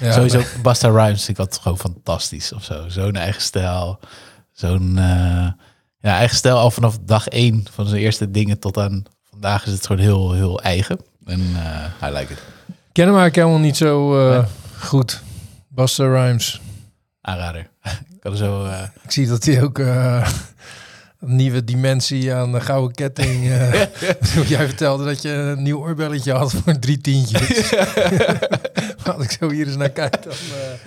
Ja, Sowieso, Basta Rhymes, ik had gewoon fantastisch of zo. Zo'n eigen stijl. Zo'n eh, ja, eigen stijl al vanaf dag één van zijn eerste dingen tot aan vandaag is het gewoon heel, heel eigen. En eh I like it. Ik ken hem eigenlijk helemaal niet zo Nee. goed. Buster Rhymes. Aanrader. ik kan zo... Ik zie dat hij ook een nieuwe dimensie aan de gouden ketting... eh, jij vertelde dat je een nieuw oorbelletje had voor drie tientjes. Als ik zo hier eens naar kijk, dan... eh,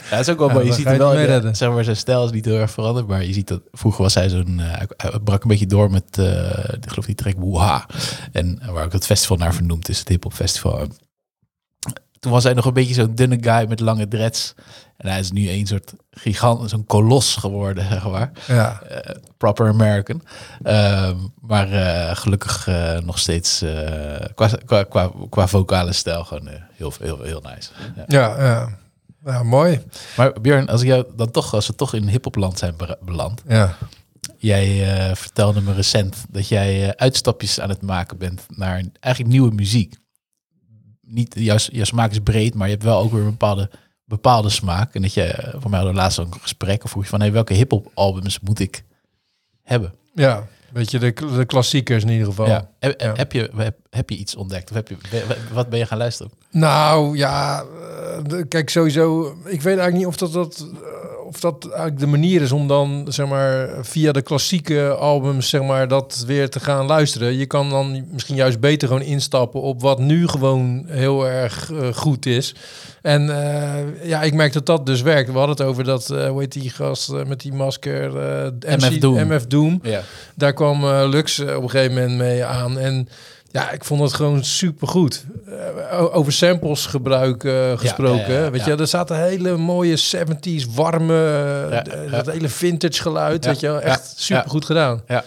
Ja, dat is ook wel Ja, mooi. Je ziet wel, zeg maar, zijn stijl is niet heel erg veranderd. Maar je ziet dat vroeger was hij zo'n. eh, hij- brak een beetje door met. eh ik geloof die track Woeha. En waar ook het festival naar vernoemd is, het hip-hop festival. En Toen was hij nog een beetje zo'n dunne guy met lange dreads. En hij is nu een soort gigant, zo'n kolos geworden, zeg maar. ja, Eh, proper American. Ehm, maar eh, gelukkig eh, nog steeds qua, qua, qua, qua vocale stijl gewoon heel, heel, heel nice. Ja. ja, ja. Ja, mooi. Maar Björn, als ik jou dan toch, als we toch in hiphopland zijn be- beland. Ja. Jij vertelde me recent dat jij uitstapjes aan het maken bent naar eigenlijk nieuwe muziek. Niet, jouw, jouw smaak is breed, maar je hebt wel ook weer een bepaalde, bepaalde smaak. En dat je, eh, voor mij hadden we laatst ook een gesprek, of vroeg je van, hey, welke hiphop albums moet ik hebben? Ja, beetje de, de klassiekers in ieder geval. Ja. Heb, Ja. Heb, je, heb, heb je iets ontdekt? Of heb je, wat ben je gaan luisteren? Nou ja, eh, kijk sowieso. Ik weet eigenlijk niet of dat, dat, of dat eigenlijk de manier is om dan zeg maar via de klassieke albums zeg maar dat weer te gaan luisteren. Je kan dan misschien juist beter gewoon instappen op wat nu gewoon heel erg eh, goed is. En eh, ja, ik merk dat dat dus werkt. We hadden het over dat, eh hoe heet die gast met die masker? eh, MF Doom. MF Doom. Ja. Daar kwam Lux op een gegeven moment mee aan. En ja, ik vond het gewoon supergoed. Eh, over samples gebruik eh, gesproken. ja, weet je, er zaten hele mooie 70s, warme, eh, dat hele vintage geluid. Weet je, wel, echt supergoed gedaan. Ja.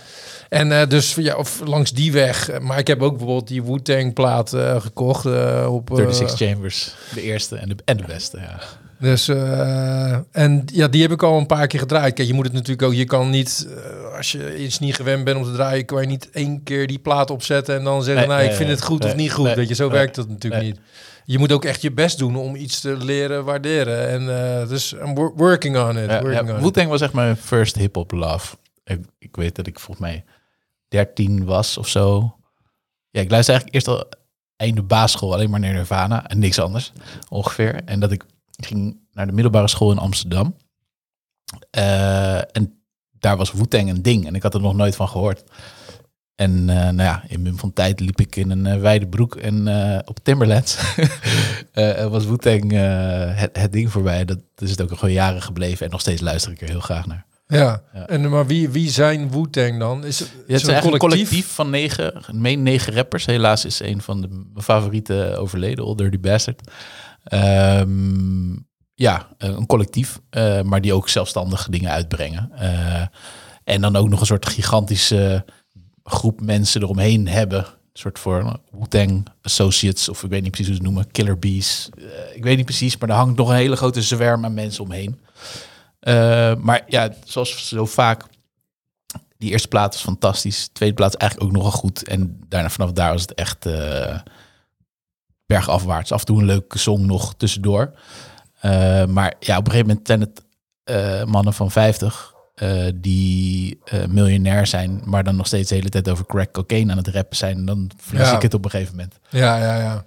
En dus ja, of langs die weg. Maar ik heb ook bijvoorbeeld die Wu-Tang plaat gekocht eh, op... eh, 36 Chambers, de eerste en de, en de beste. Ja. Dus eh, en ja, die heb ik al een paar keer gedraaid. Kijk, je moet het natuurlijk ook. Je kan niet, eh, als je iets niet gewend bent om te draaien, kan je niet één keer die plaat opzetten en dan zeggen, Nee, nou, ik vind het goed of niet goed. Weet je, zo werkt dat natuurlijk niet. Je moet ook echt je best doen om iets te leren waarderen. En eh, dus I'm wor- working on it. Ja, working ja, on it. Wu-Tang was echt mijn first hip-hop love. Ik, ik weet dat ik volgens mij 13 was of zo. Ja, ik luisterde eigenlijk eerst al einde basisschool alleen maar naar Nirvana en niks anders ongeveer. En dat ik ging naar de middelbare school in Amsterdam. Eh, en daar was Wu-Tang een ding en ik had er nog nooit van gehoord. En eh, nou ja, in mum van tijd liep ik in een eh, wijde broek en op Timberlands was Wu-Tang het, het ding voorbij. Dat is het ook gewoon jaren gebleven en nog steeds luister ik er heel graag naar. Ja. Ja. En maar wie, wie zijn Wu-Tang dan? Is het, Ja, is het is het een collectief? van negen, meen negen rappers. Helaas is een van de mijn favorieten overleden, Old Dirty Bastard. Ehm, ja, een collectief, eh, maar die ook zelfstandig dingen uitbrengen. Eh, en dan ook nog een soort gigantische groep mensen eromheen hebben. Een soort voor Wu-Tang Associates, of ik weet niet precies hoe ze het noemen, Killer Bees. Eh, ik weet niet precies, maar er hangt nog een hele grote zwerm aan mensen omheen. Maar ja, zoals zo vaak die eerste plaat was fantastisch. De tweede plaat is eigenlijk ook nogal goed. En daarna vanaf daar was het echt bergafwaarts. Af en toe een leuke song nog tussendoor. Eh, maar ja, op een gegeven moment zijn het eh, mannen van 50 eh, die miljonair zijn, maar dan nog steeds de hele tijd over crack cocaine aan het rappen zijn. En dan verlies Ja. ik het op een gegeven moment. Ja, ja, ja.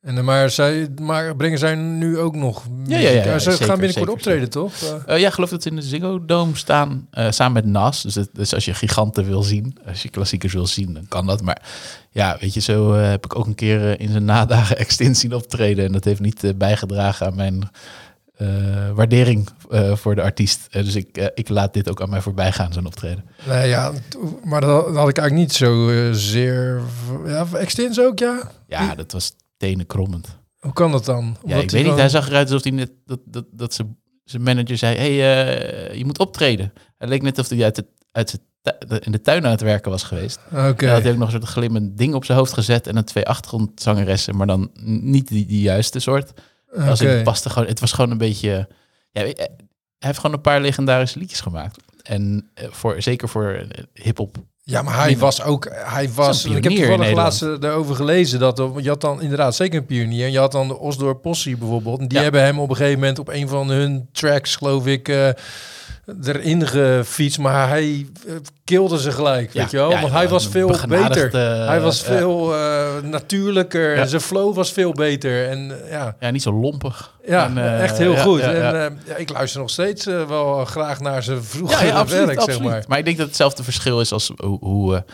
En eh, maar, zij, maar brengen zij nu ook nog Ja, ja, ja, Ze zeker, gaan binnenkort zeker, optreden, toch? Eh, ja, ik geloof dat ze in de Ziggo Dome staan samen met Nas. Dus, het- dus als je giganten wil zien, als je klassiekers wil zien, dan kan dat. Maar ja, weet je, zo heb ik ook een keer in zijn nadagen extinct zien optreden. En dat heeft niet bijgedragen aan mijn waardering voor de artiest. Dus ik, ik laat dit ook aan mij voorbij gaan, zo'n optreden. Nee, ja, maar dat, dat had ik eigenlijk niet zo zeer... Ja, Extins ook, ja? Ja, dat was tenenkrommend. Hoe kan dat dan? Ja, ik weet niet, hij zag eruit alsof hij net, dat, dat, dat ze, zijn manager zei, hey, eh, je moet optreden. Het leek net alsof hij uit, het, uit zijn in de tuin aan het werken was geweest. Oké. Hij had ook nog een soort glimmend ding op zijn hoofd gezet en een twee achtergrondzangeressen, maar dan niet die, die juiste soort. Als Oké. het paste gewoon, het was gewoon een beetje. Ja, je, hij heeft gewoon een paar legendarische liedjes gemaakt. En eh, voor, zeker voor hip-hop Ja, maar hij was ook, hij was, ik heb toevallig Nederland. laatst erover gelezen dat er- je had dan inderdaad zeker een pionier. En je had dan de Osdorp Possie bijvoorbeeld. En die Ja. hebben hem op een gegeven moment op een van hun tracks, geloof ik, eh, erin gefietst. Maar hij eh, kilde ze gelijk, Ja, weet je wel. ja, Want hij was veel beter. eh, hij was veel eh, natuurlijker. Ja. En zijn flow was veel beter. En ja, Ja, niet zo lompig. ja En, echt heel goed. En ja, ik luister nog steeds wel graag naar zijn vroegere absoluut, werk, absoluut. zeg maar. Maar ik denk dat hetzelfde verschil is als hoe, hoe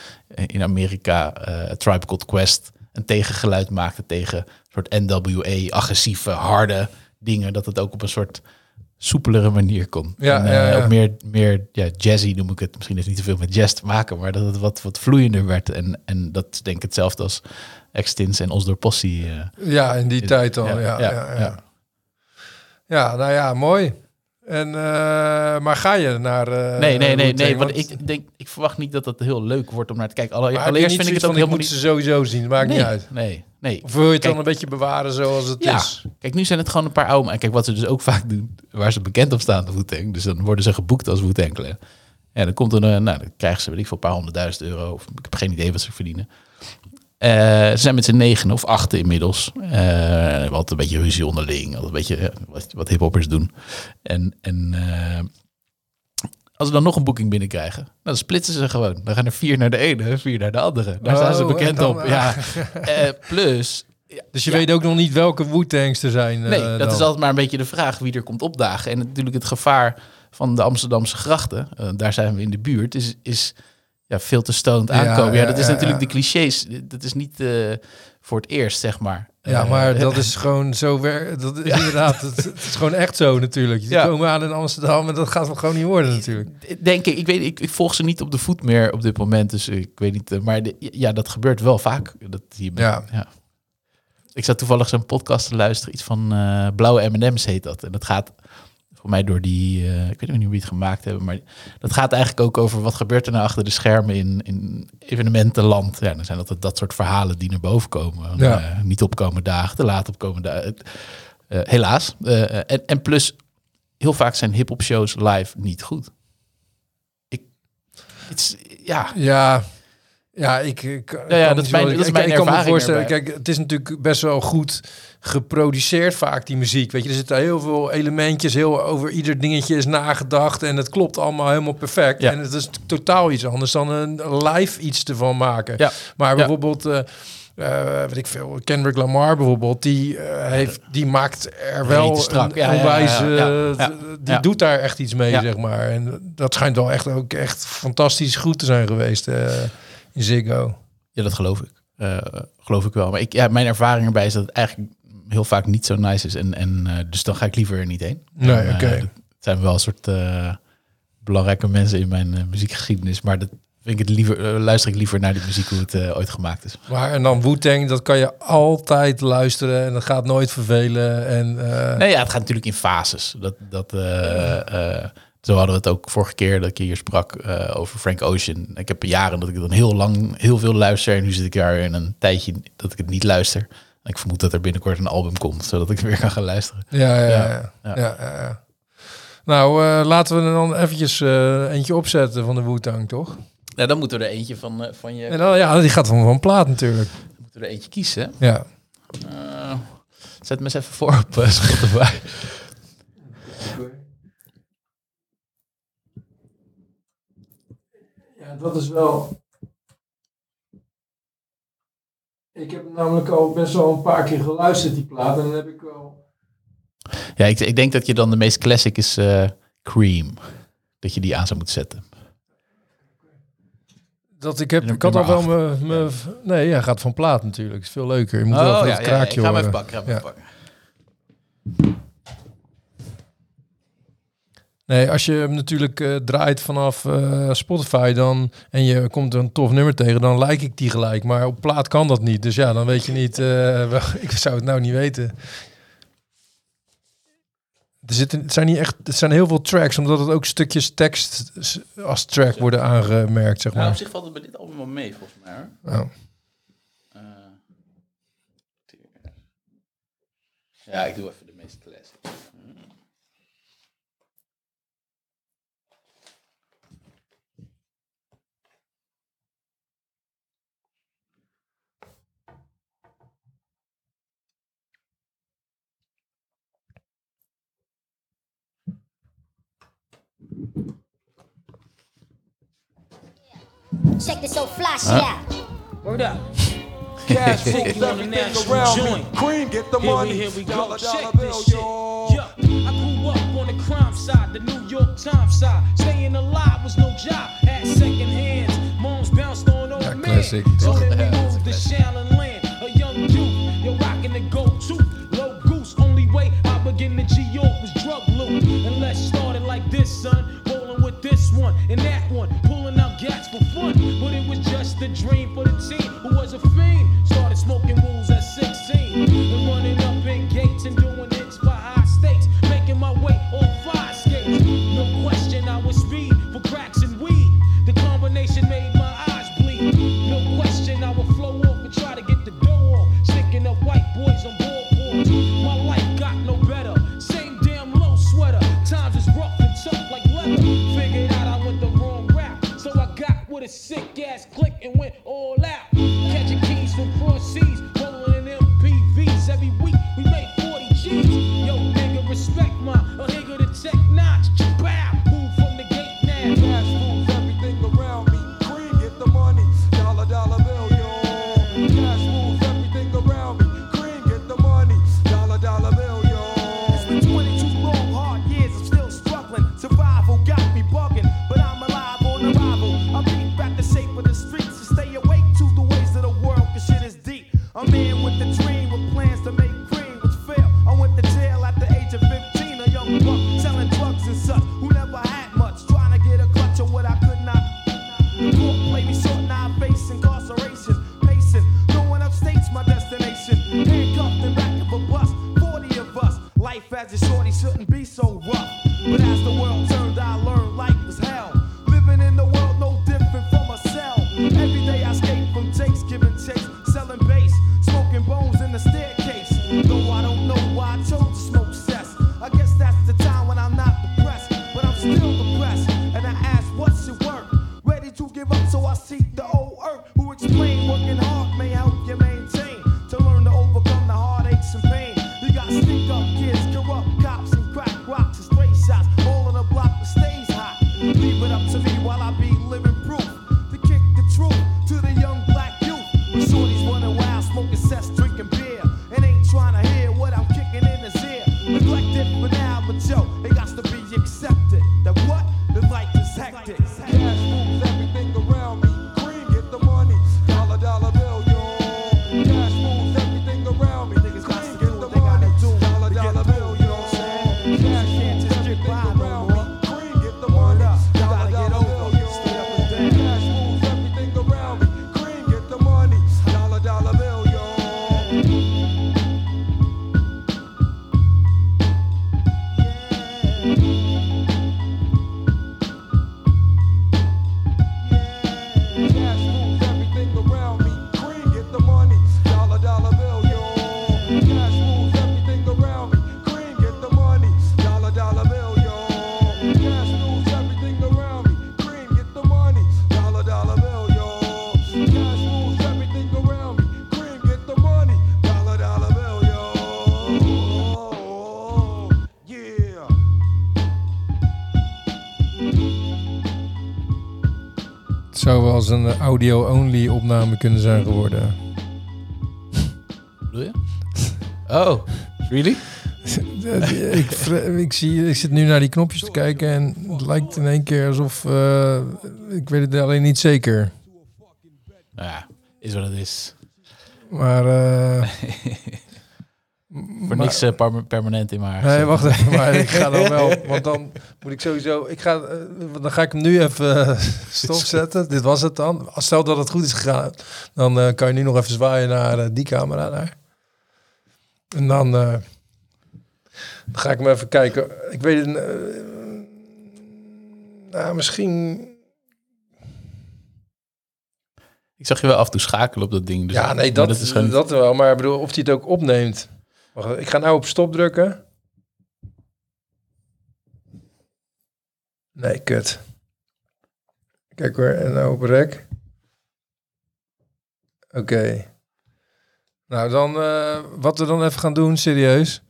in Amerika Tribe Called Quest een tegengeluid maakte tegen een soort NWA, agressieve, harde dingen. Dat het ook op een soort soepelere manier kon. Ja, en, ja, eh, ja. Ook meer, meer ja, jazzy noem ik het. Misschien heeft het niet zoveel met jazz te maken, maar dat het wat, wat vloeiender werd. En, en dat is denk ik hetzelfde als Extins en Osdorp Possie. eh. Ja, in die tijd al. Ja, ja, ja. Ja, nou ja, mooi. En, eh, maar ga je naar... eh, nee, nee, nee, nee. Want Want- ik, denk, ik verwacht niet dat het heel leuk wordt om naar te kijken. Alle- allereerst vind ik het van, heel moet ze sowieso zien, maakt nee, niet uit. Nee, nee. Of wil je het Kijk- dan een beetje bewaren zoals het Ja, is? kijk, nu zijn het gewoon een paar oude... En kijk, wat ze dus ook vaak doen, waar ze bekend op staan, de Wu-Tang. Dus dan worden ze geboekt als Wu-Tang Clan. En dan komt er, een, nou, dan krijgen ze, weet ik veel, een paar honderdduizend euro. Of ik heb geen idee wat ze verdienen. Eh, ze zijn met z'n negen of achten inmiddels. Eh, we altijd een beetje ruzie onderling. Altijd een beetje eh, wat, wat hiphoppers doen. En, en als ze dan nog een boeking binnenkrijgen, dan splitsen ze gewoon. Dan gaan er vier naar de ene, vier naar de andere. Daar staan ze Oh, en bekend dan, op. Ja. Plus, Dus je Ja. weet ook nog niet welke Wu-Tangs er zijn. Nee, dat dan. is altijd maar een beetje de vraag wie er komt opdagen. En natuurlijk het gevaar van de Amsterdamse grachten, daar zijn we in de buurt, is, is ja, veel te stoned aankomen. Ja, ja, dat is ja, natuurlijk de clichés. Dat is niet eh, voor het eerst, zeg maar. Ja, Eh, maar dat is gewoon zo wer Dat is inderdaad, het, het is gewoon echt zo natuurlijk. Ja. komen aan in Amsterdam en dat gaat wel gewoon niet worden natuurlijk. Denk ik, ik weet, ik, ik volg ze niet op de voet meer op dit moment, dus ik weet niet. eh, Maar de- ja, dat gebeurt wel vaak. Dat je, Ja. ja. Ik zat toevallig zo'n podcast te luisteren, iets van Blauwe M&M's heet dat. En dat gaat voor mij door die, eh, ik weet niet wie het gemaakt hebben, maar dat gaat eigenlijk ook over wat gebeurt er nou achter de schermen in, in evenementenland. Ja, dan zijn dat dat soort verhalen die naar boven komen. Ja. Eh, niet opkomen dagen, te laat opkomen dagen. Eh, helaas. En, en plus, heel vaak zijn hip-hop shows live niet goed. Ik, ja, Ja, ja, ik, ik Ja, ja, dat is mijn- dat is mijn ik kan me ervaring voorstellen. erbij. Kijk, het is natuurlijk best wel goed geproduceerd vaak die muziek. Weet je, er zitten heel veel elementjes, heel over ieder dingetje is nagedacht en het klopt allemaal helemaal perfect. Ja. En het is totaal iets anders dan een live iets ervan maken. Ja. Maar bijvoorbeeld. eh eh, weet ik veel, Kendrick Lamar bijvoorbeeld, die, eh, heeft, die maakt er wel te strak. een Ja, ja, ja, onwijs, ja, ja, ja. die doet daar echt iets mee, zeg maar. En dat schijnt wel echt ook echt fantastisch goed te zijn geweest eh, in Ziggo. Ja, dat geloof ik. Geloof ik wel. Maar ik, ja, mijn ervaring erbij is dat het eigenlijk heel vaak niet zo nice is. En, en eh, dus dan ga ik liever er niet heen. Nee, eh, oké. Het zijn wel een soort eh, belangrijke mensen in mijn muziekgeschiedenis. Maar dat vind ik het liever, luister ik liever naar de muziek hoe het ooit gemaakt is. Maar en dan Wu-Tang, dat kan je altijd luisteren en dat gaat nooit vervelen. En, Nee, ja, het gaat natuurlijk in fases. Dat, dat, zo hadden we het ook vorige keer dat ik hier sprak over Frank Ocean. Ik heb jaren dat ik dan heel lang heel veel luister. En nu zit ik daar in een tijdje dat ik het niet luister. Ik vermoed dat er binnenkort een album komt, zodat ik weer kan gaan luisteren. Ja, ja, ja. Ja, ja. ja. ja, ja. Nou, eh, laten we er dan eventjes eh, eentje opzetten van de Wu-Tang, toch? Ja, dan moeten we er eentje van, eh, van je En dan, ja, die gaat van, van plaat natuurlijk. moeten we er eentje kiezen. Ja. Zet me eens even voor op uh, Spotify. Ja, dat is wel... Ik heb namelijk al best wel een paar keer geluisterd, die plaat. En dan heb ik wel... Ja, ik, ik denk dat je dan de meest classic is eh, Cream. Dat je die aan zou moeten zetten. Dat ik heb, ik had al wel mijn... Nee, ja, gaat van plaat natuurlijk. is veel leuker. Je moet wel van dat kraakje Oh, ik ga hem even pakken. Ga hem Ja. even pakken. Nee, als je hem natuurlijk eh, draait vanaf eh, Spotify dan en je komt een tof nummer tegen, dan like ik die gelijk. Maar op plaat kan dat niet. Dus ja, dan weet je niet. eh, wel, ik zou het nou niet weten. Er zitten, het zijn niet echt, het zijn heel veel tracks, omdat het ook stukjes tekst als track worden aangemerkt, zeg Nou, op maar. zich valt het bij dit album wel mee, volgens mij. Hoor. Oh. Ja, ik doe even de meest classic. Check this old fly shit out. Word up. Cash Take rules you on the everything national around me. joint. Cream, get the Here money. we, here we go. Dollar, Check dollar this bill, shit. yo. Yeah, I grew up on the crime side, the New York Times side. Staying alive was no job. Had second hands. Moms bounced on old Ja, men. classic. So then we Ja, moved to Shallon Land. A young youth, you're rocking the go-to. Low goose, only way I begin to G-York was drug loot. And let's start it like this, son. Rolling with this one and that one. Pulling out gats for fun. A dream for the team who was a fiend. Started smoking rules at 16. And running Eens een audio-only opname kunnen zijn geworden. Bedoel je? Oh, really? ik, ik, zie, ik zit nu naar die knopjes te kijken en het lijkt in één keer alsof... eh, ik weet het alleen niet zeker. Nou ja, is wat het is. Maar... eh, Voor niks eh, permanent in maar. Nee, wacht even, maar ik ga dan wel, want dan moet ik sowieso, ik ga, eh, dan ga ik hem nu even eh, stopzetten. Dit was het dan. Als stel dat het goed is gegaan, dan eh, kan je nu nog even zwaaien naar die camera daar. En dan, eh, dan ga ik hem even kijken. Ik weet het, nou, misschien, Ik zag je wel af en toe schakelen op dat ding. Dus ja, nee, maar dat, is gewoon... dat wel. Maar ik bedoel, of hij het ook opneemt. Wacht, ik ga nou op stop drukken. Nee, kut. Kijk hoor, en nou op rek. Oké. Nou, dan eh, wat we dan even gaan doen, serieus.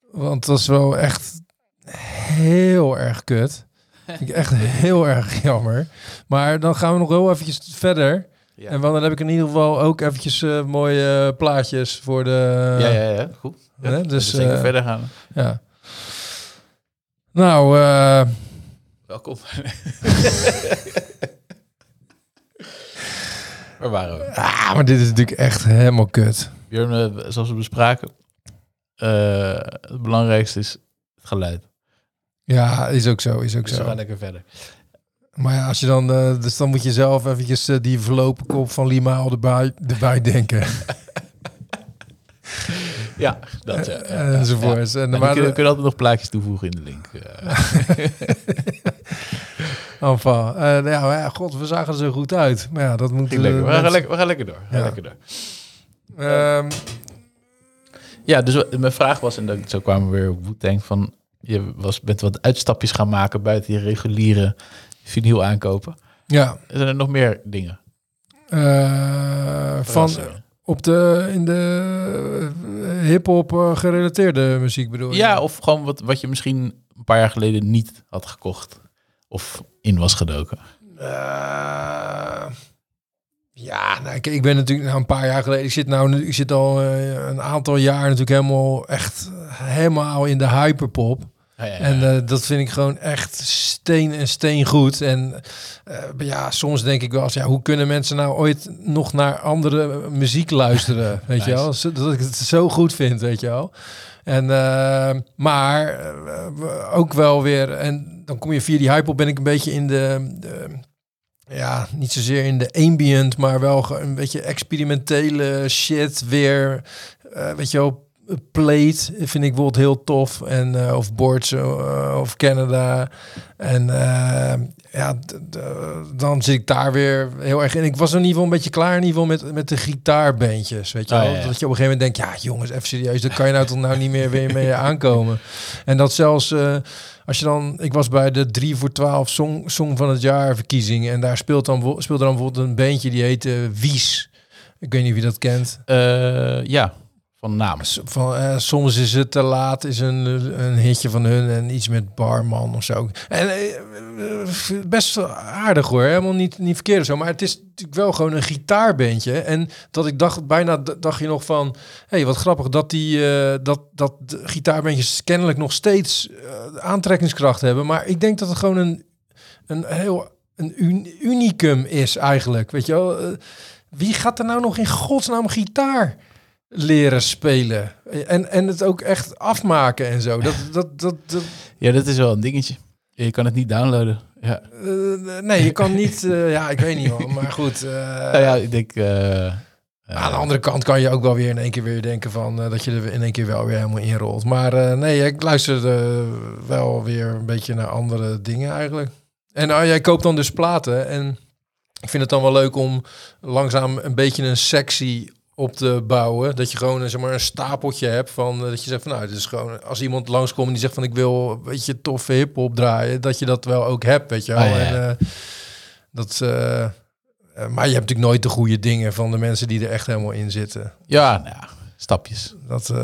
Want dat is wel echt heel erg kut. Vind ik echt heel erg jammer. Maar dan gaan we nog heel eventjes verder. Ja. En dan heb ik in ieder geval ook eventjes eh, mooie eh, plaatjes voor de... ja, ja, ja, goed. Ja, hè, dus zeker eh, verder gaan. ja. Nou, eh, Welkom. Waar waren we? ah, maar dit is natuurlijk echt helemaal kut. Björn, eh, zoals we bespraken, eh, het belangrijkste is het geluid. Ja, is ook zo, is ook Dus we zo. gaan lekker verder. Maar ja, als je dan, eh, dus dan moet je zelf eventjes eh, die verlopen kop van Lima al erbij, erbij denken. Ja, dat ja. ja. En, En kunnen altijd nog plaatjes toevoegen in de link. eh. Enfin, nou ja, god, we zagen er zo goed uit. Maar ja, dat moet... Lekker. We, gaan lekker, we gaan lekker door. Gaan lekker door. Ehm, Ja, dus mijn vraag was, en zo kwamen we weer op Wu-Tang, van je was, bent wat uitstapjes gaan maken buiten je reguliere vinyl aankopen. ja, Zijn er nog meer dingen? eh, van op de, in de eh, hip-hop eh, gerelateerde muziek bedoel je? Ja, of gewoon wat, wat je misschien een paar jaar geleden niet had gekocht. Of in was gedoken. Ja, nou, kijk, ik ben natuurlijk nou, een paar jaar geleden. Ik zit nou, nu- ik zit al een aantal jaar natuurlijk helemaal echt helemaal in de hyperpop. Ja, ja, ja. En eh, dat vind ik gewoon echt steen en steen goed. En eh, ja, soms denk ik wel eens, ja, hoe kunnen mensen nou ooit nog naar andere muziek luisteren? Weet je wel? Dat ik het zo goed vind, weet je wel. En, eh, maar eh, ook wel weer, en dan kom je via die hype op, ben ik een beetje in de, de ja, niet zozeer in de ambient, maar wel een beetje experimentele shit weer. eh, weet je wel, Plate vind ik bijvoorbeeld heel tof. En, eh, of Boards eh, of Canada. En eh, ja, dan zit ik daar weer heel erg in. Ik was in ieder geval een beetje klaar in ieder geval met, met de gitaarbandjes. Weet je Oh, wel? ja, ja. Dat je op een gegeven moment denkt, ja jongens, even serieus. Dat kan je nou toch nou niet meer weer mee aankomen. En dat zelfs... als je dan, ik was bij de 3 voor 12 song, song van het jaar verkiezingen en daar speelt dan, speelde dan bijvoorbeeld een bandje die heette Wies. Ik weet niet of je dat kent. Ja, van naam. S- Van, eh, soms is het te laat, is een, een hitje van hun en iets met barman of zo. En eh, eh, best aardig hoor, helemaal niet, niet verkeerd zo. Maar het is natuurlijk wel gewoon een gitaarbandje. En dat ik dacht, bijna dacht je nog van, hé, hey, wat grappig dat die dat, dat gitaarbandjes kennelijk nog steeds aantrekkingskracht hebben. Maar ik denk dat het gewoon een, een heel een un- unicum is eigenlijk. Weet je wel, wie gaat er nou nog in godsnaam gitaar? Leren spelen. En, en het ook echt afmaken en zo. Dat, dat, dat, dat, Ja, dat is wel een dingetje. Je kan het niet downloaden. Ja. eh, nee, je kan niet... eh, ja, ik weet niet man. Maar goed. eh, Nou ja, ik denk... aan de andere kant kan je ook wel weer in één keer weer denken van... dat je er in één keer wel weer helemaal inrolt. Maar nee, ik luister wel weer een beetje naar andere dingen eigenlijk. En uh, jij koopt dan dus platen. En ik vind het dan wel leuk om langzaam een beetje een sectie op te bouwen. Dat je gewoon eh, zeg maar, een stapeltje hebt van eh, dat je zegt van nou, het is gewoon als iemand langskomt en die zegt van ik wil een beetje toffe hip-hop draaien, dat je dat wel ook hebt, weet je wel. Ja, ja. En, eh, dat, maar je hebt natuurlijk nooit de goede dingen van de mensen die er echt helemaal in zitten. ja, nou ja, stapjes. Dat,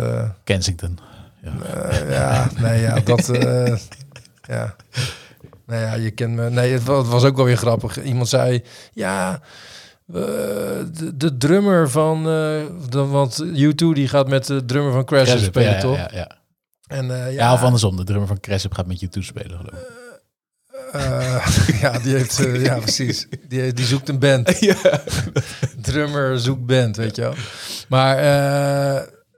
Kensington. Ja. ja, nee, ja, dat, ja. Nou ja, je kent me. Nee, het was ook wel weer grappig. Iemand zei, ja, eh, de, de drummer van, eh, de, want U2 die gaat met de drummer van Crash Cressup, spelen, ja, toch? Ja, ja. En eh, ja, ja, of andersom. De drummer van Cressup gaat met je toespelen, geloof ik. ja, die heeft, ja, precies. Die, die zoekt een band. Drummer zoekt band, weet je wel. Maar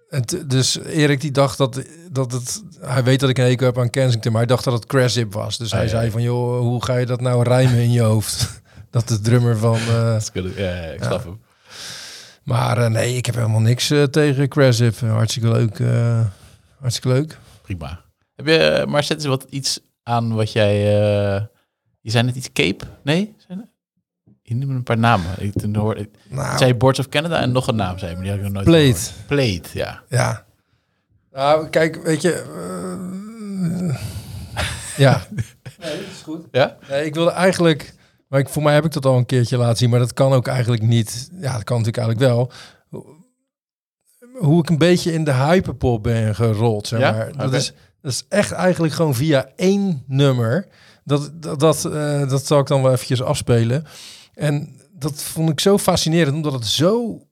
het, dus Erik die dacht dat, dat het, hij weet dat ik een hekel heb aan Kensington, maar hij dacht dat het Craship was. Dus Ah, hij ja. zei van, joh, hoe ga je dat nou rijmen in je hoofd? Dat de drummer van. eh, goed. Ja, ja, ik snap hem. maar eh, nee, ik heb helemaal niks eh, tegen Craship. Hartstikke leuk. eh, hartstikke leuk. Prima. Heb je, maar zet eens wat iets aan wat jij... eh, je zei net iets Cape? Nee? Zijn? Je noemde een paar namen. Ik, toen hoorde, ik Nou, zei Boards of Canada en nog een naam, zei maar die had ik nog nooit Plate. gehoord. Plate, ja. Ja. Nou, kijk, weet je. ja. Nee, dat is goed. Ja? Nee, ik wilde eigenlijk. Maar ik, voor mij heb ik dat al een keertje laten zien, maar dat kan ook eigenlijk niet. Ja, dat kan natuurlijk eigenlijk wel. Hoe ik een beetje in de hyperpop ben gerold, zeg Ja? maar. Dat is, Dat is echt eigenlijk gewoon via één nummer. Dat, dat, dat, eh, dat zal ik dan wel eventjes afspelen. En dat vond ik zo fascinerend, omdat het zo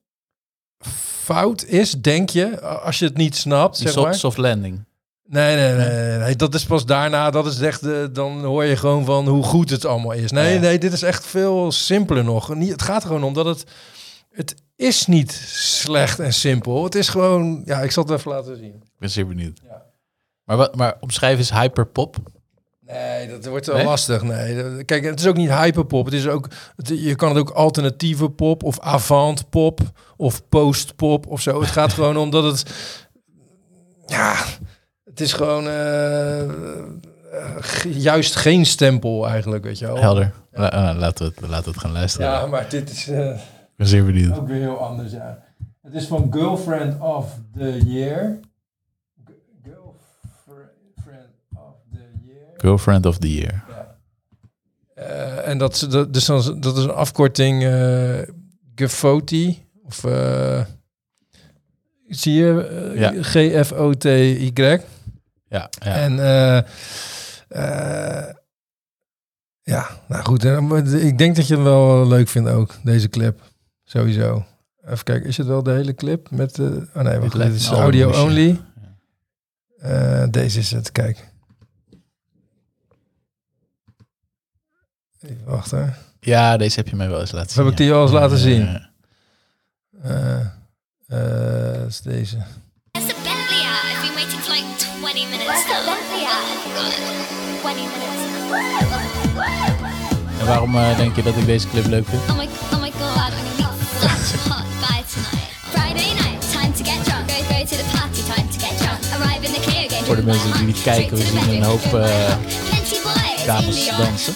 fout is, denk je, als je het niet snapt. Zeg soft, maar. soft landing. Nee, nee, nee, nee. Dat is pas daarna. Dat is echt. de- dan hoor je gewoon van hoe goed het allemaal is. Nee, Ja. nee, dit is echt veel simpeler nog. Niet, het gaat er gewoon om dat het. Het is niet slecht en simpel. Het is gewoon. Ja, ik zal het even laten zien. Ik ben zeer benieuwd. Ja. Maar, wat, maar omschrijven is hyperpop. Nee, dat wordt wel Nee? lastig. Nee, kijk, het is ook niet hyperpop. Het is ook. Het, je kan het ook alternatieve pop of avant pop of post-pop of zo. Het gaat gewoon om dat het. Ja, het is gewoon. eh, eh, juist geen stempel eigenlijk, weet je wel. Helder. La- eh, laten, we het, laten we het gaan luisteren. Ja, maar dit is ben zeer benieuwd. ook weer heel anders, ja. Het is van Girlfriend of the Year. Girlfriend of the Year. Girlfriend of the Year. Eh, en dat, dus dan, dat is een afkorting eh Gefoti. Of zie je? eh, Ja. G-F-O-T-Y. Ja, ja. En eh, eh, ja, nou goed. Ik denk dat je hem wel leuk vindt ook, deze clip. Sowieso. Even kijken, is het wel de hele clip? Met, eh oh nee, wacht, dit is een audio only. Eh, deze is het, kijk. Even wachten. ja, deze heb je mij wel eens laten zien. heb ik die al eens laten zien? dat is deze. Waiting for like 20 minutes. Bentley out? 20 minutes. En waarom eh, denk je dat ik deze clip leuk vind? Oh my, oh my god, I'm gonna meet such a hot guy tonight. Friday night, time to get drunk. Go, go to the party, time to get drunk. Arrive in the Clio, get Voor de mensen die niet kijken, we zien een hoop, eh, boys dames dansen.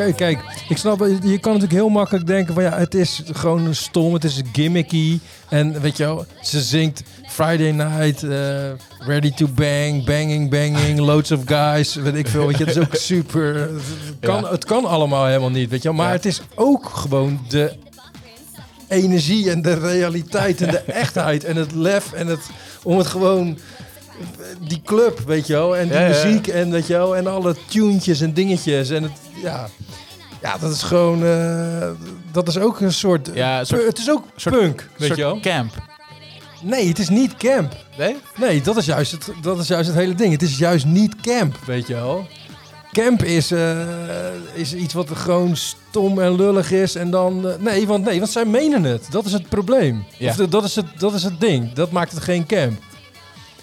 Kijk, kijk, ik snap, je kan natuurlijk heel makkelijk denken van ja, het is gewoon stom, het is gimmicky. En weet je wel, ze zingt Friday night, eh, ready to bang, banging, banging, loads of guys, weet ik veel. Weet je, het is ook super, het kan, Ja. het kan allemaal helemaal niet, weet je wel. Maar Ja. het is ook gewoon de energie en de realiteit en de echtheid en het lef en het, om het gewoon die club, weet je wel, en die Ja, muziek en weet je wel, en alle tuentjes en dingetjes en het, ja, ja, dat is gewoon, eh, dat is ook een soort, Ja, een soort- het is ook soort- punk, weet soort je wel. camp. Nee, het is niet camp. Nee? Nee, dat is juist het, dat is juist het hele ding. Het is juist niet camp, weet je wel. Camp is, eh, is iets wat gewoon stom en lullig is. En dan. eh, nee, want, nee, want zij menen het. Dat is het probleem. Ja. Of dat, is het, dat is het ding. Dat maakt het geen camp.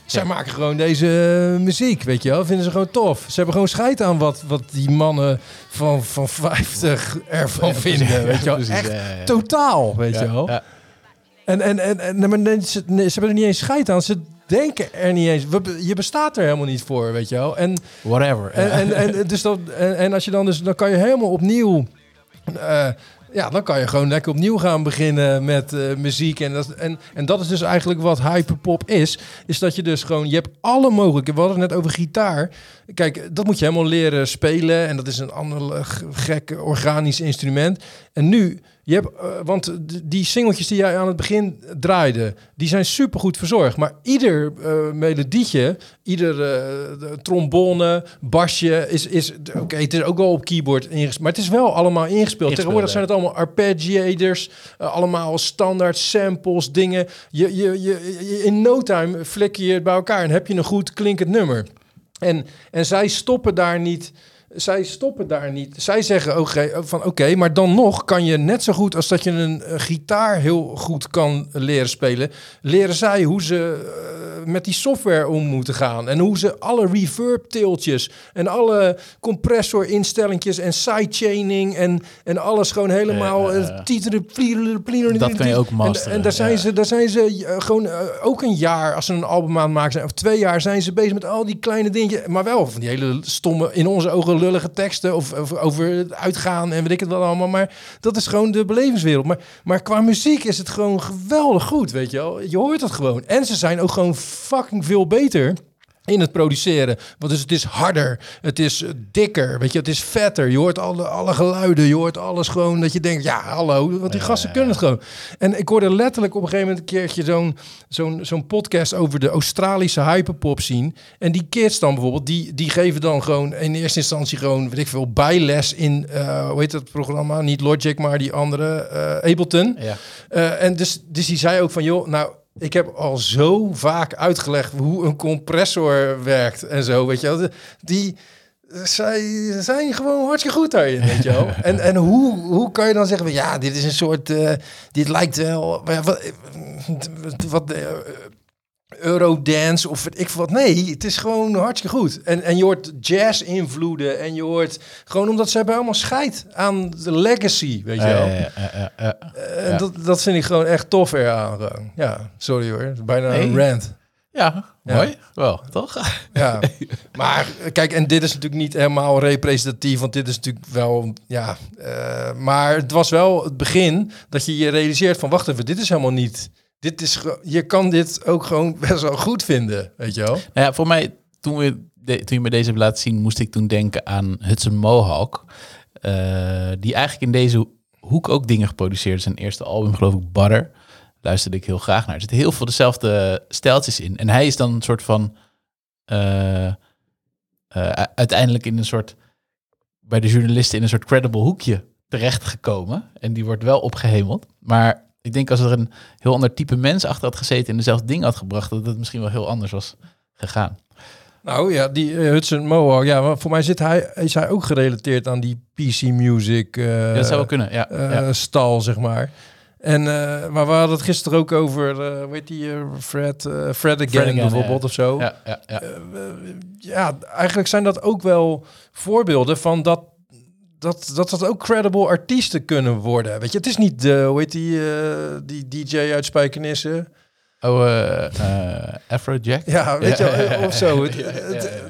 Zij Ja. maken gewoon deze eh, muziek, weet je wel. Vinden ze gewoon tof. Ze hebben gewoon scheid aan wat, wat die mannen van, van 50 ervan vinden, weet je wel. Echt totaal, weet je wel. ja. En, en, en, en ze, ze hebben er niet eens scheid aan. Ze denken er niet eens. Je bestaat er helemaal niet voor, weet je wel. En, Whatever. en, en, en, dus dat, en, en als je dan dus, dan kan je helemaal opnieuw. eh, ja, dan kan je gewoon lekker opnieuw gaan beginnen met eh, muziek. En dat, en, en dat is dus eigenlijk wat hyperpop is. Is dat je dus gewoon, je hebt alle mogelijke. We hadden het net over gitaar. Kijk, dat moet je helemaal leren spelen. En dat is een ander eh, gek organisch instrument. En nu, je hebt, eh, want die singeltjes die jij aan het begin draaide, die zijn supergoed verzorgd. Maar ieder eh, melodietje, ieder eh, trombone, basje, is, is oké, het is ook wel op keyboard ingespeeld. Maar het is wel allemaal ingespeeld. Tegenwoordig zijn het allemaal arpeggiators, allemaal standaard samples, dingen. Je, je, je, je- in no time flikker je het bij elkaar en heb je een goed klinkend nummer. En, en zij stoppen daar niet. Zij stoppen daar niet. Zij zeggen oké, van oké, maar dan nog kan je net zo goed als dat je een eh, gitaar heel goed kan leren spelen, leren zij hoe ze eh, met die software om moeten gaan en hoe ze alle reverb tiltjes en alle compressor instellingjes en sidechaining en en alles gewoon helemaal plieren, plieren. Dat kan je ook En- masteren, En, daar zijn ze, daar zijn ze gewoon ook een jaar als ze een album aan het maken zijn of twee jaar zijn ze bezig met al die kleine dingetjes, maar wel van die hele stomme in onze ogen lullige teksten of, over uitgaan en weet ik het wel allemaal. Maar dat is gewoon de belevingswereld. Maar, maar qua muziek is het gewoon geweldig goed, weet je wel. Je hoort het gewoon. En ze zijn ook gewoon fucking veel beter in het produceren. Want dus het is harder, het is dikker, weet je, het is vetter. Je hoort alle, alle geluiden, je hoort alles gewoon dat je denkt, ja, hallo, want die gasten kunnen het gewoon. En ik hoorde letterlijk op een gegeven moment een keertje zo'n zo'n zo'n podcast over de Australische hyperpop zien. En die kids dan bijvoorbeeld, die, die geven dan gewoon in eerste instantie gewoon, weet ik veel, bijles in, eh, hoe heet dat programma? Niet Logic, maar die andere, eh, Ableton. Ja. Eh, en dus, dus die zei ook van, joh, nou, ik heb al zo vaak uitgelegd hoe een compressor werkt en zo, weet je wel. Die, zij zijn gewoon hartstikke goed daarin, weet je wel. En, en hoe, hoe kan je dan zeggen, van, ja, dit is een soort, eh, dit lijkt wel, wat, wat Eurodance of ik wat. Nee, het is gewoon hartstikke goed. En, en je hoort jazz-invloeden en je hoort gewoon omdat ze hebben allemaal scheid aan de legacy, weet je wel. ja, ja, ja, ja. En Ja. dat, dat vind ik gewoon echt tof eraan. Ja, sorry hoor. Bijna een rant. Ja, mooi. Wel, toch? Ja, maar kijk, en dit is natuurlijk niet helemaal representatief, want dit is natuurlijk wel, ja, eh, maar het was wel het begin dat je je realiseert van, wacht even, dit is helemaal niet, dit is, je kan dit ook gewoon best wel goed vinden, weet je wel? Nou ja, voor mij, toen, we toen je me deze hebt laten zien, moest ik toen denken aan Hudson Mohawk. eh, die eigenlijk in deze hoek ook dingen geproduceerd. Zijn eerste album, geloof ik, Butter. Luisterde ik heel graag naar. Er zitten heel veel dezelfde stijltjes in. En hij is dan een soort van... eh, eh, uiteindelijk in een soort... Bij de journalisten in een soort credible hoekje terechtgekomen. En die wordt wel opgehemeld. Maar ik denk als er een heel ander type mens achter had gezeten... en dezelfde dingen had gebracht... dat het misschien wel heel anders was gegaan. Nou ja, die eh, Hudson Mohawk, ja, voor mij zit hij, is hij ook gerelateerd aan die PC Music eh, Ja, dat zou wel kunnen, ja. eh, ja. stal, zeg maar. En, maar we hadden het gisteren ook over, heet die, Fred, eh, Fred Again bijvoorbeeld of zo. Ja, ja, ja. ja, eigenlijk zijn dat ook wel voorbeelden van dat dat, dat dat ook credible artiesten kunnen worden. Weet je, het is niet de, hoe heet die, eh, die DJ uit Spijkenisse? Oh, eh eh, Afrojack? Ja, weet je, of zo.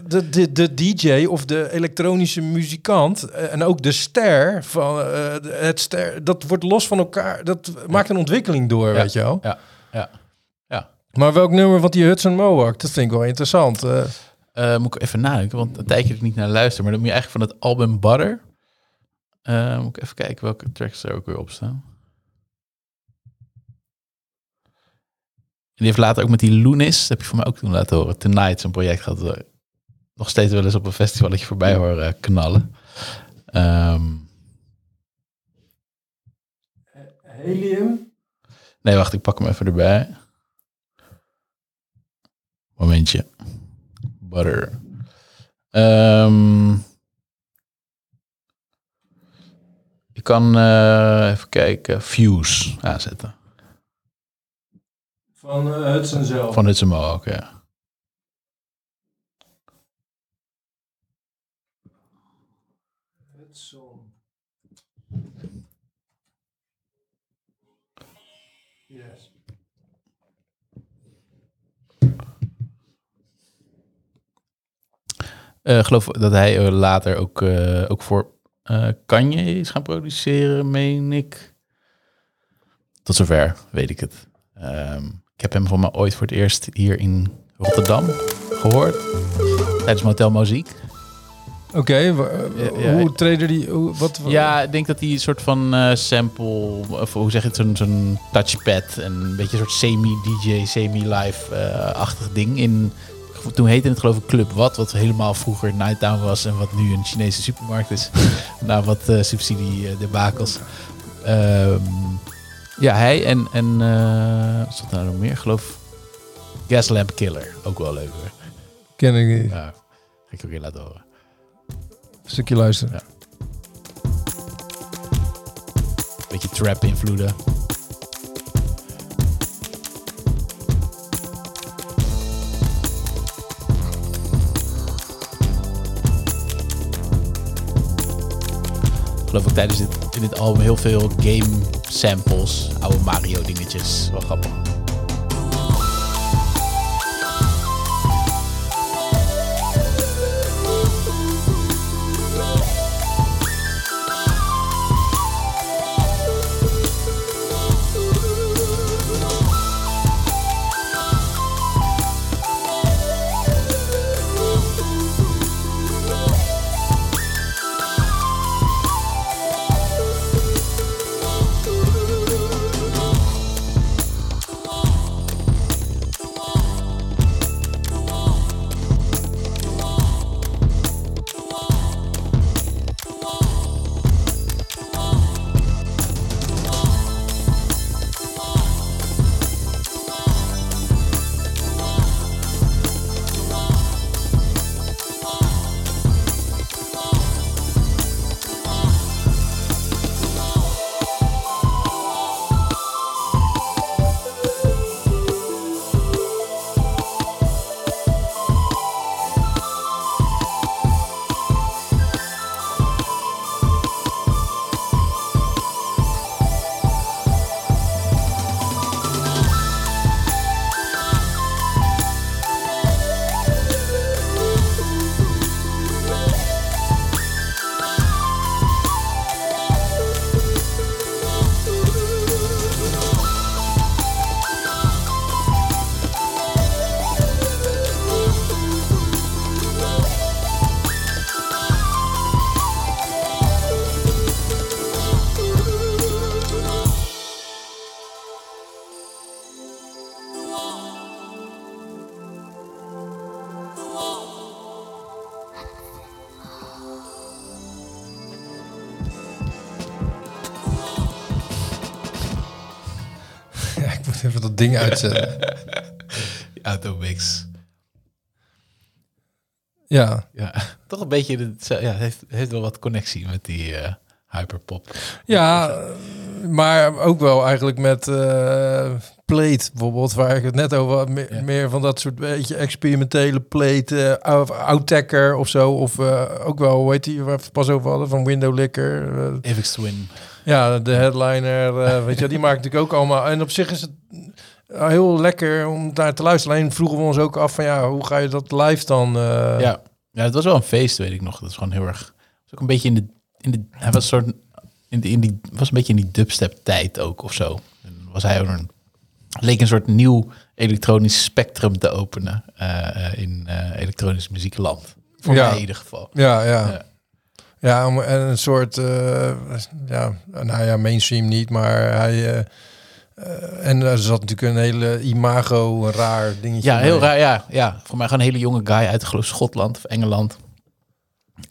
De, de, de DJ of de elektronische muzikant en ook de ster van het ster, dat wordt los van elkaar. Dat maakt een ontwikkeling door, weet je wel. Ja, ja. ja. Maar welk nummer van die Hudson Mohawk? Dat vind ik wel interessant. moet ik even nadenken, want een tijdje ik niet naar luister. Maar dan moet je eigenlijk van het album Butter. Eh, moet ik even kijken welke tracks er ook weer op staan. En die heeft later ook met die Lunis, dat heb je voor mij ook toen laten horen. Tonight, zo'n project gaat er nog steeds wel eens op een festivalletje voorbij horen knallen. Ehm, Helium? nee, wacht, ik pak hem even erbij. Momentje. Butter. Ehm, je kan eh, even kijken. Fuse aanzetten. Van eh, Hudson zelf. Van Hudson Mohawk, ja. Hudson. Yes. Ik geloof dat hij later ook, ook voor eh Kanye is gaan produceren, meen ik. Tot zover weet ik het. Ehm, ik heb hem voor mij ooit voor het eerst hier in Rotterdam gehoord. Tijdens Motel Muziek. Oké, eh, Ja, ja. hoe treden die... Hoe, wat, Ja, ik denk dat hij een soort van eh, sample, of hoe zeg je het, zo'n zo'n touchpad en een beetje een soort semi-DJ, semi-live-achtig ding in. Toen heette het geloof ik Club Wat, wat helemaal vroeger Nighttown was en wat nu een Chinese supermarkt is. Na wat eh subsidie eh, debakels. Ehm, ja, hij en, en eh, wat stond daar nog meer? Geloof Gaslamp Killer, ook wel leuk hoor. Ken ik niet. Ja, ga ik ook weer laten horen. stukje luisteren. Ja. Beetje trap invloeden. Geloof ook tijdens dit, in dit album heel veel game samples, oude Mario dingetjes. Wel grappig. Dat ding uitzetten. Automix. ja. Ja, toch een beetje. De, ja, heeft, heeft wel wat connectie met die eh, hyperpop. ja, maar ook wel eigenlijk met eh Plate bijvoorbeeld, waar ik het net over had. Me- Ja. Meer van dat soort beetje experimentele Plate, eh, of Outtacker of zo. Of eh, ook wel, hoe heet die, waar we het pas over hadden, van Window Licker. Avix Twin. Ja, de headliner, weet je, die maakt natuurlijk ook allemaal. En op zich is het heel lekker om daar te luisteren. Alleen vroegen we ons ook af van ja, hoe ga je dat live dan? eh, Ja. ja, het was wel een feest, weet ik nog. Dat is gewoon heel erg. Was ook een beetje in de. In de hij was een soort. In, de, in die, was een beetje in die dubstep tijd ook of zo. En was hij ook een. leek een soort nieuw elektronisch spectrum te openen eh, eh, in eh, elektronisch muziekland. Voor Ja. mij in ieder geval. Ja, ja. Ja. Ja, en een soort, eh, ja, nou ja, mainstream niet, maar hij, eh, en er zat natuurlijk een hele imago, een raar dingetje. Ja, heel mee. raar. Ja, ja, voor mij gewoon een hele jonge guy uit geloof Schotland of Engeland.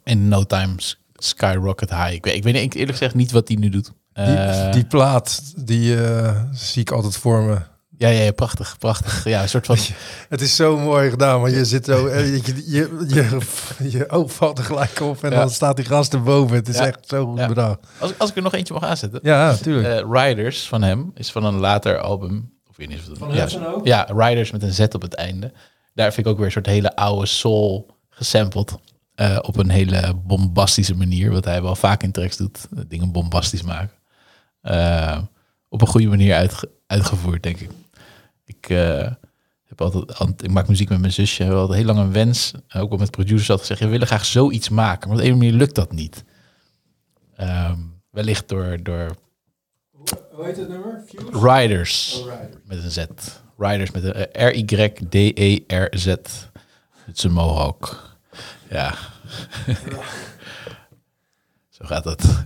In no time skyrocket high. Ik weet, ik weet eerlijk gezegd niet wat hij nu doet. Die, Eh, die plaat, die eh, zie ik altijd voor me. Ja, ja, ja, prachtig, prachtig. Ja, een soort van. Het is zo mooi gedaan, want je zit zo, eh, je, je, je, je oog valt er gelijk op en Ja. dan staat die gast erboven. Het is Ja. echt zo goed Ja. bedacht. Als, ik- als ik er nog eentje mag aanzetten. Ja, natuurlijk. Eh, Riders van hem is van een later album. Of weet niet of het Van Hudson ook? Ja, Riders met een Z op het einde. Daar vind ik ook weer een soort hele oude soul gesampled. eh, op een hele bombastische manier. Wat hij wel vaak in tracks doet. Dingen bombastisch maken. Eh, op een goede manier uitge- uitgevoerd, denk ik. Ik, eh, heb altijd, ik maak muziek met mijn zusje. We hebben altijd heel lang een wens. eh, Ook wel met producers altijd gezegd. We willen graag zoiets maken. Maar op de ene manier lukt dat niet. Ehm, wellicht door, door Hoe heet het nummer? Riders. Met een Z. Riders met een eh, R-Y-D-E-R-Z. Het is een mohawk. Ja. Zo gaat dat.